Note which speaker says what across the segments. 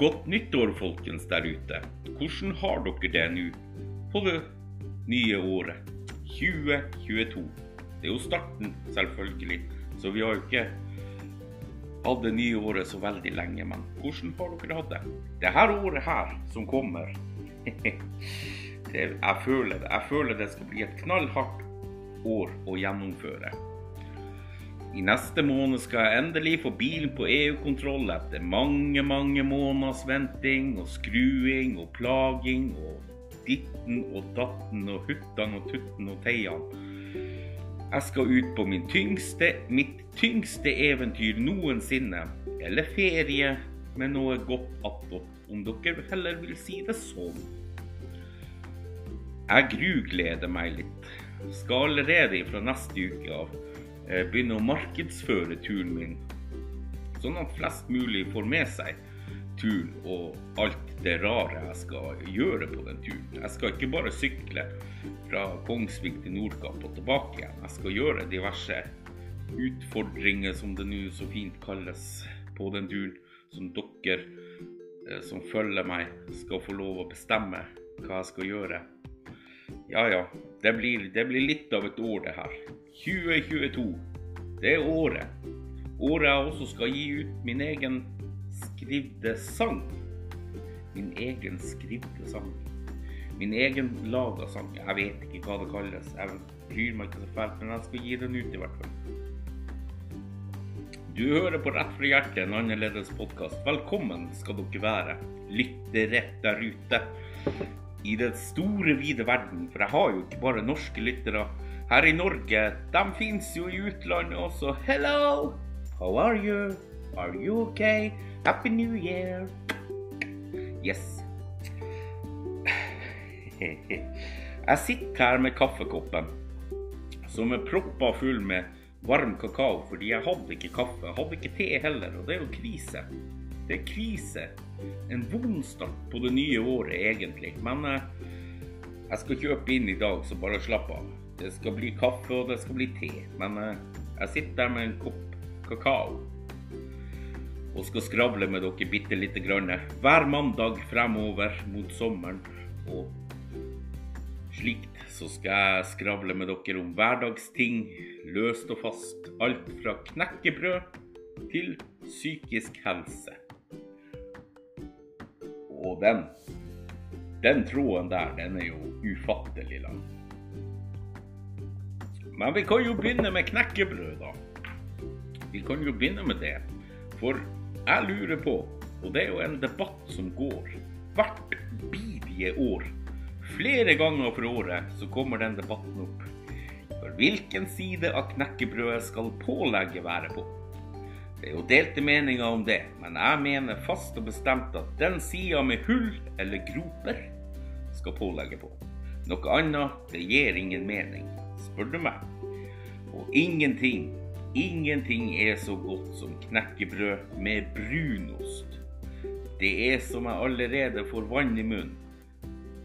Speaker 1: Godt nyttår, folkens der ute. Hvordan har dere det nå på det nye året 2022? Det er jo starten, selvfølgelig, så vi har jo ikke hatt det nye året så veldig lenge. Men hvordan har dere hatt det? Det her året her som kommer det, jeg, føler det. jeg føler det skal bli et knallhardt år å gjennomføre. I neste måned skal jeg endelig få bilen på EU-kontroll etter mange, mange måneders venting og skruing og plaging og ditten og datten og huttan og tutten og teian. Jeg skal ut på tyngste, mitt tyngste eventyr noensinne, eller ferie med noe godt attåt, om dere heller vil si det sånn. Jeg grugleder meg litt. Skal allerede fra neste uke av begynne å markedsføre turen min, sånn at flest mulig får med seg turen og alt det rare jeg skal gjøre på den turen. Jeg skal ikke bare sykle fra Kongsvik til Nordkapp og tilbake igjen. Jeg skal gjøre diverse utfordringer, som det nå så fint kalles, på den turen, som dere eh, som følger meg, skal få lov å bestemme hva jeg skal gjøre. Ja ja, det blir, det blir litt av et år, det her. 2022. Det er året. Året jeg også skal gi ut min egen skrivde sang. Min egen skrivde sang. Min egen laga sang. Jeg vet ikke hva det kalles. Jeg bryr meg ikke så fælt, men jeg skal gi den ut i hvert fall. Du hører på Rett fra hjertet, en annerledes podkast. Velkommen skal dere være, lyttere der ute i den store, vide verden. For jeg har jo ikke bare norske lyttere her i Norge. De fins jo i utlandet også. Hello! How are you? Are you okay? Happy New Year! Yes. Jeg sitter her med kaffekoppen som er proppa full med varm kakao, fordi jeg hadde ikke kaffe. Jeg hadde ikke te heller, og det er jo krise. Det er krise. En vond start på det nye året, egentlig. Men eh, jeg skal kjøpe inn i dag, så bare slapp av. Det skal bli kaffe, og det skal bli te. Men eh, jeg sitter der med en kopp kakao og skal skravle med dere bitte lite grann hver mandag fremover mot sommeren. Og slikt så skal jeg skravle med dere om hverdagsting, løst og fast. Alt fra knekkebrød til psykisk helse. Og den, den tråden der, den er jo ufattelig lang. Men vi kan jo begynne med knekkebrød, da. Vi kan jo begynne med det. For jeg lurer på, og det er jo en debatt som går hvert bidige år. Flere ganger for året så kommer den debatten opp. For hvilken side av knekkebrødet skal pålegget være på? Det er jo delte meninger om det, men jeg mener fast og bestemt at den sida med hull eller groper skal pålegge på. Noe annet, det gir ingen mening, spør du meg. Og ingenting, ingenting er så godt som knekkebrød med brunost. Det er som jeg allerede får vann i munnen.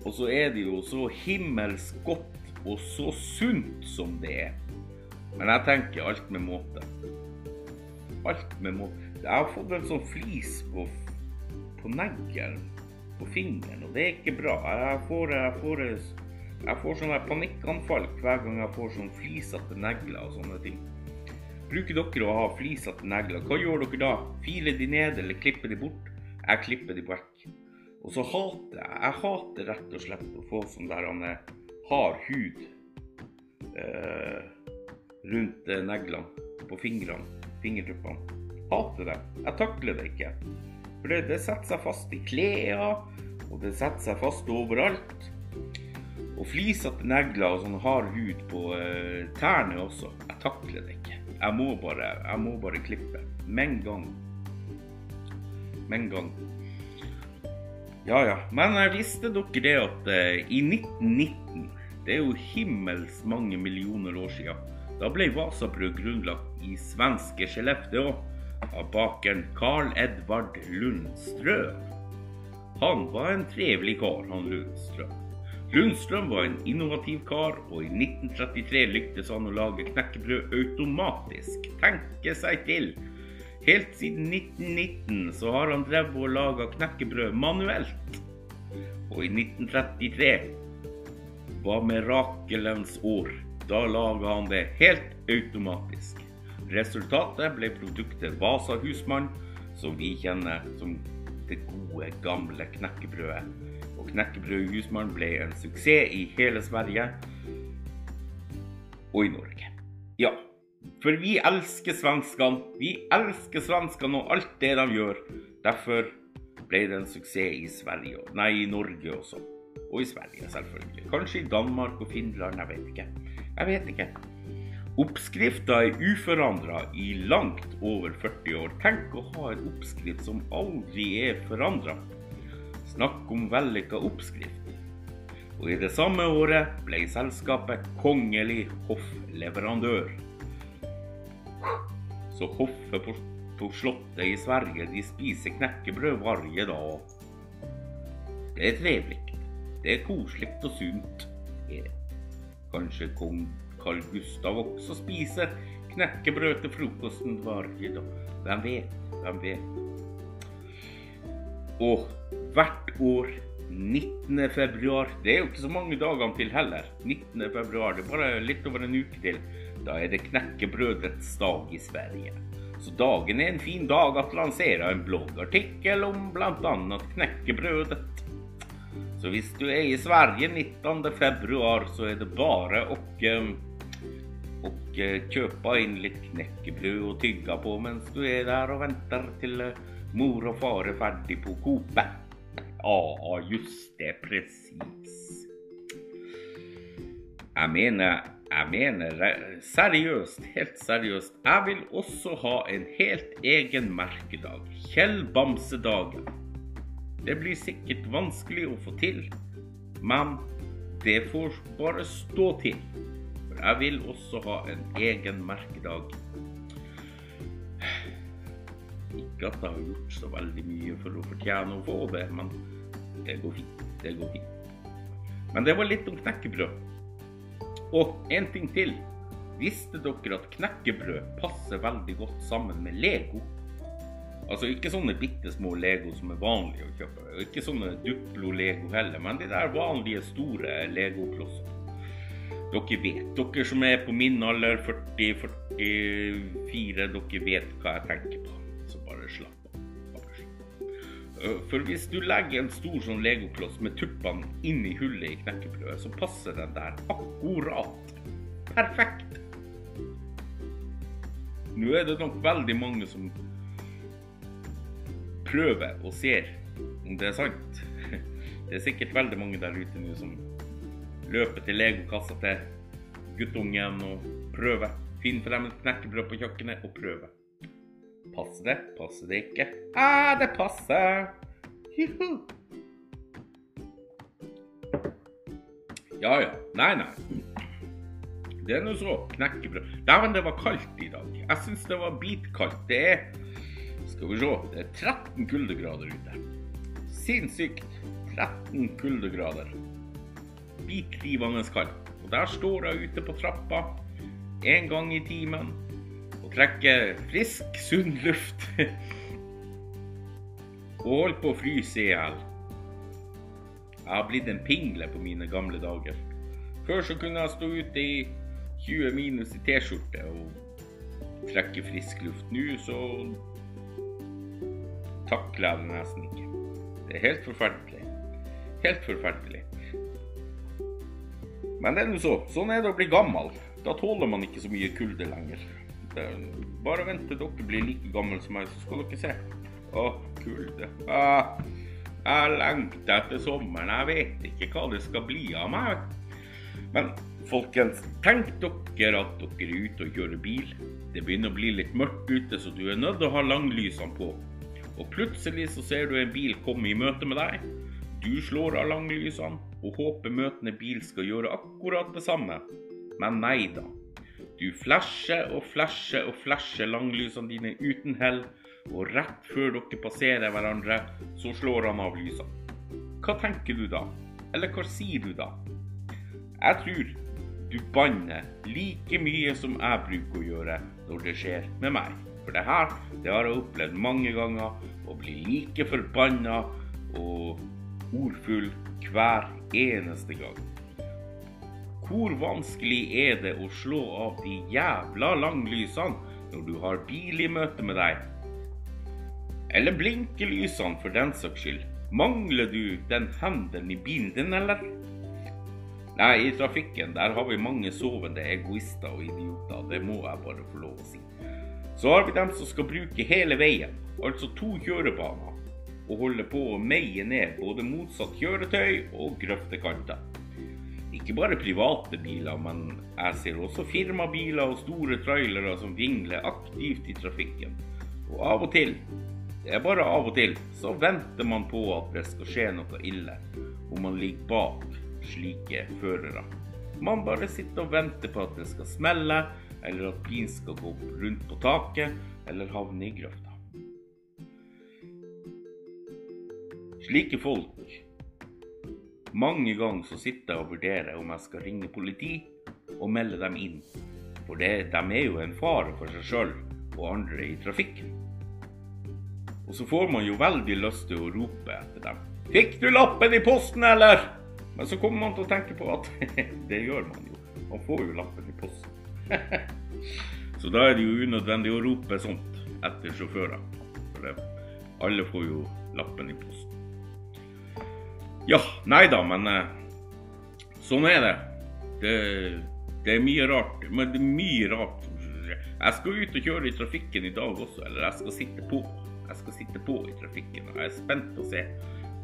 Speaker 1: Og så er det jo så himmelsk godt og så sunt som det er. Men jeg tenker alt med måte alt med må... Jeg har fått en sånn flis på, på neglen, på fingeren, og det er ikke bra. Jeg får, jeg får, jeg får sånne panikkanfall hver gang jeg får sånn flisete negler og sånne ting. Bruker dere å ha flisete negler? Hva gjør dere da? Filer de ned, eller klipper de bort? Jeg klipper de vekk. Og så hater jeg Jeg hater rett og slett å få sånn der han hard hud eh, rundt eh, neglene på fingrene fingertuppene. Hater det. Jeg takler det ikke. For det, det setter seg fast i klærne, og det setter seg fast overalt. Og flisete negler og sånn hard hud på uh, tærne også. Jeg takler det ikke. Jeg må bare, jeg må bare klippe. Med en gang. Med en gang. Ja ja. Men jeg visste dere det at uh, i 1919 Det er jo himmels mange millioner år siden da ble Vasabrød grunnlagt i svenske Skellefteå av bakeren Carl Edvard Lundstrøm. Han var en trevlig kar, han Lundstrøm. Lundstrøm var en innovativ kar, og i 1933 lyktes han å lage knekkebrød automatisk. Tenke seg til! Helt siden 1919 så har han drevet og laga knekkebrød manuelt. Og i 1933 var mirakelens år. Da laga han det helt automatisk. Resultatet ble produktet Vasa Husmann, som vi kjenner som det gode, gamle knekkebrødet. Og knekkebrødet Husmann ble en suksess i hele Sverige og i Norge. Ja, for vi elsker svenskene. Vi elsker svenskene og alt det de gjør. Derfor ble det en suksess i Sverige, nei, i Norge også. Og i Sverige, selvfølgelig. Kanskje i Danmark og Finland, jeg vet ikke. Jeg vet ikke. Oppskrifta er uforandra i langt over 40 år. Tenk å ha en oppskrift som aldri er forandra. Snakk om vellykka oppskrift. Og i det samme året ble selskapet kongelig hoffleverandør. Så hoffet på, på Slottet i Sverige de spiser knekkebrød hver dag. Det er trivelig. Det er koselig og sunt. Kanskje kong Carl Gustav også spiser knekkebrød til frokosten hver dag. Hvem vet? Hvem vet? Og hvert år 19. februar Det er jo ikke så mange dagene til heller. 19. februar, Det er bare litt over en uke til. Da er det knekkebrødets dag i Sverige. Så dagen er en fin dag at lansere en bloggartikkel om bl.a. knekkebrødet. Så hvis du er i Sverige 19. februar, så er det bare å, og kjøpe inn litt knekkebrød og tygge på mens du er der og venter til mor og far er ferdig på Coop. Ja, just det. Presis. Jeg mener jeg mener seriøst, helt seriøst, jeg vil også ha en helt egen merkedag. Kjell Bamse-dagen. Det blir sikkert vanskelig å få til, men det får bare stå til. For jeg vil også ha en egen merkedag. Ikke at jeg har gjort så veldig mye for å fortjene å få det, men det går fint. Det går fint. Men det var litt om knekkebrød. Og en ting til. Visste dere at knekkebrød passer veldig godt sammen med Lego? Altså ikke sånne bitte små Lego som er vanlige å kjøpe. Ikke sånne Duplo-Lego heller, men de der vanlige, store Lego-klossene. Dere vet, dere som er på min alder, 40-44, dere vet hva jeg tenker på. Så bare slapp av. for hvis du legger en stor sånn legokloss med tuppene inn i hullet i knekkebrødet, så passer den der akkurat. Perfekt. Nå er det nok veldig mange som prøver og ser om det er sant. Det er sikkert veldig mange der ute nå som løper til legokassa til guttungen og prøver. Finner frem et knekkebrød på kjøkkenet og prøver. Passer det? Passer det ikke? Ah, det passer! Juhu. Ja ja. Nei, nei. Det er nå så. Knekkebrød. Dæven, det var kaldt i dag. Jeg syns det var bitkaldt. Det er Skal vi se. Det er 13 kuldegrader ute. Sinnssykt. 13 kuldegrader. Bitrivende kaldt. Og der står jeg ute på trappa en gang i timen og trekker frisk, sunn luft. og holder på å fryse i hjel. Jeg har blitt en pingle på mine gamle dager. Før så kunne jeg stå ute i 20 minus i T-skjorte og trekke frisk luft. Nå så takler jeg det nesten ikke. Det er helt forferdelig. Helt forferdelig. Men det er nå så. Sånn er det å bli gammel. Da tåler man ikke så mye kulde lenger. Bare vent til dere blir like gamle som meg, så skal dere se. Å, kulde. Ah, jeg lengter etter sommeren. Jeg vet ikke hva det skal bli av meg. Men folkens, tenk dere at dere er ute og kjører bil. Det begynner å bli litt mørkt ute, så du er nødt til å ha langlysene på. Og plutselig så ser du en bil komme i møte med deg. Du slår av langlysene og håper møtende bil skal gjøre akkurat det samme. Men nei da. Du flasher og flasher og flasher langlysene dine uten hell, og rett før dere passerer hverandre, så slår han av lysene. Hva tenker du da? Eller hva sier du da? Jeg tror du banner like mye som jeg bruker å gjøre når det skjer med meg. For det her det har jeg opplevd mange ganger. Å bli like forbanna og ordfull hver eneste gang. Hvor vanskelig er det å slå av de jævla langlysene når du har bil i møte med deg? Eller blinkelysene, for den saks skyld. Mangler du den hendelen i bilen din, eller? Nei, i trafikken der har vi mange sovende egoister og idioter. Det må jeg bare få lov å si. Så har vi dem som skal bruke hele veien, altså to kjørebaner, og holde på å meie ned både motsatt kjøretøy og grøftekanter. Ikke bare private biler, men jeg ser også firmabiler og store trailere som vingler aktivt i trafikken. Og av og til, det er bare av og til, så venter man på at det skal skje noe ille, og man ligger bak slike førere. Man bare sitter og venter på at det skal smelle, eller at bilen skal gå rundt på taket, eller havne i grøfta. Slike folk Mange ganger så sitter jeg og vurderer om jeg skal ringe politi og melde dem inn. For det, de er jo en fare for seg sjøl og andre i trafikken. Og så får man jo veldig lyst til å rope etter dem. Fikk du lappen i posten, eller? Men så kommer man til å tenke på at det gjør man jo. Man får jo lappen i posten. så da er det jo unødvendig å rope sånt etter sjåfører. For alle får jo lappen i posten. Ja, nei da, men eh, sånn er det. det. Det er mye rart. Men det er mye rart. Jeg skal ut og kjøre i trafikken i dag også, eller jeg skal sitte på. Jeg skal sitte på i trafikken. Jeg er spent på å se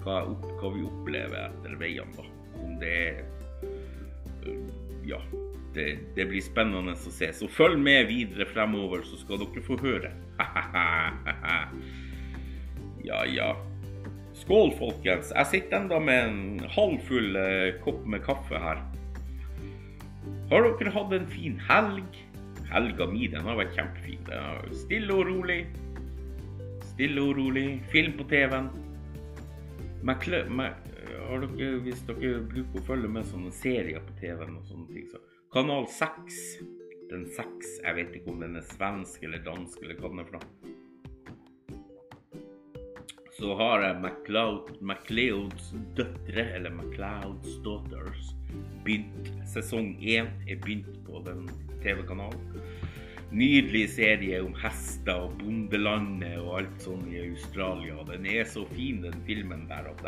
Speaker 1: hva, hva vi opplever etter veiene, da om det er Ja. Det, det, blir spennende å se. Så følg med videre fremover, så skal dere få høre. ja, ja. Skål, folkens. Jeg sitter enda med en halvfull eh, kopp med kaffe her. Har dere hatt en fin helg? Helga mi den har vært kjempefin. Stille og rolig. Stille og rolig. Film på TV-en. Har dere, hvis dere bruker å følge med sånne serier på TV-en og sånne ting, så Kanal 6. Den 6. Jeg vet ikke om den er svensk eller dansk eller hva den er fra. Så har jeg MacLeod, MacLeods døtre, eller MacLeods Daughters, begynt. Sesong én er begynt på den TV-kanalen. Nydelig serie om hester og bondelandet og alt sånn i Australia. Den er så fin, den filmen der. At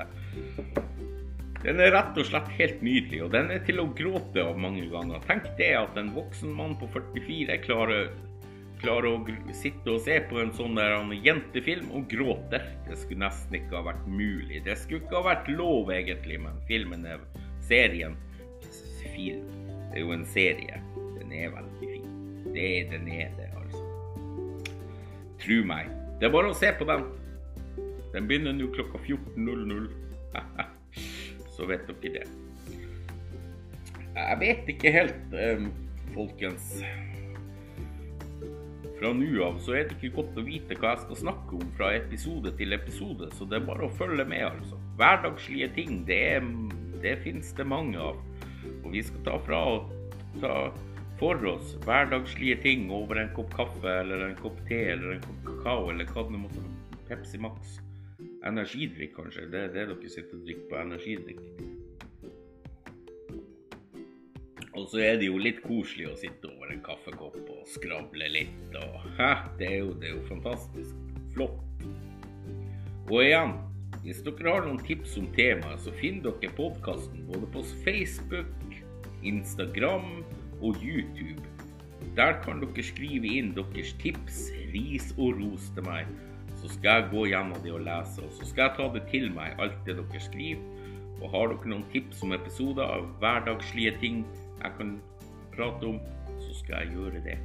Speaker 1: den er rett og slett helt nydelig, og den er til å gråte av mange ganger. Tenk det at en voksen mann på 44 klarer, klarer å sitte og se på en sånn der jentefilm og gråter. Det skulle nesten ikke ha vært mulig. Det skulle ikke ha vært lov, egentlig, men filmen er serien film. Det er jo en serie. Den er veldig fin. Det er den er det, altså. Tru meg. Det er bare å se på den. Den begynner nå klokka 14.00. så vet dere det. Jeg vet ikke helt, um, folkens. Fra nå av så er det ikke godt å vite hva jeg skal snakke om fra episode til episode, så det er bare å følge med, altså. Hverdagslige ting, det, det finnes det mange av. Og vi skal ta fra og ta for oss hverdagslige ting over en kopp kaffe eller en kopp te eller en kopp kakao eller hva det måtte være. Pepsi Max. Energidrikk, kanskje. Det er det dere sitter og drikker på energidrikk. Og så er det jo litt koselig å sitte over en kaffekopp og skravle litt. Og, hæ, det, er jo, det er jo fantastisk. Flott. Og igjen, hvis dere har noen tips om temaet, så finner dere podkasten både på Facebook, Instagram og YouTube. Der kan dere skrive inn deres tips, ris og ros til meg så skal jeg gå gjennom det og lese, og så skal jeg ta det til meg, alt det dere skriver. Og har dere noen tips om episoder av hverdagslige ting jeg kan prate om, så skal jeg gjøre det.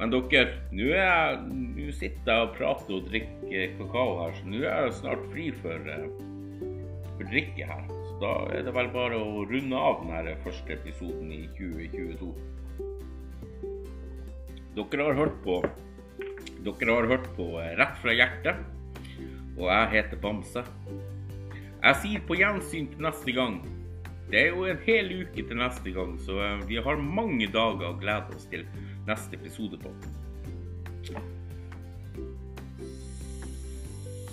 Speaker 1: Men dere, nå sitter jeg og prater og drikker kakao her, så nå er jeg snart fri for, eh, for drikke her. Så da er det vel bare å runde av denne første episoden i 2022. Dere har hørt på dere har hørt på Rett fra hjertet, og jeg heter Bamse. Jeg sier på gjensyn til neste gang. Det er jo en hel uke til neste gang, så eh, vi har mange dager å glede oss til neste episode på.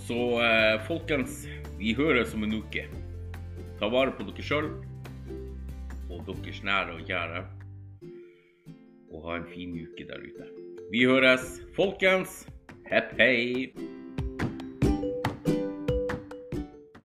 Speaker 1: Så eh, folkens, vi høres om en uke. Ta vare på dere sjøl og deres nære og kjære. Og ha en fin uke der ute. Vi høres, folkens. Hepp hei.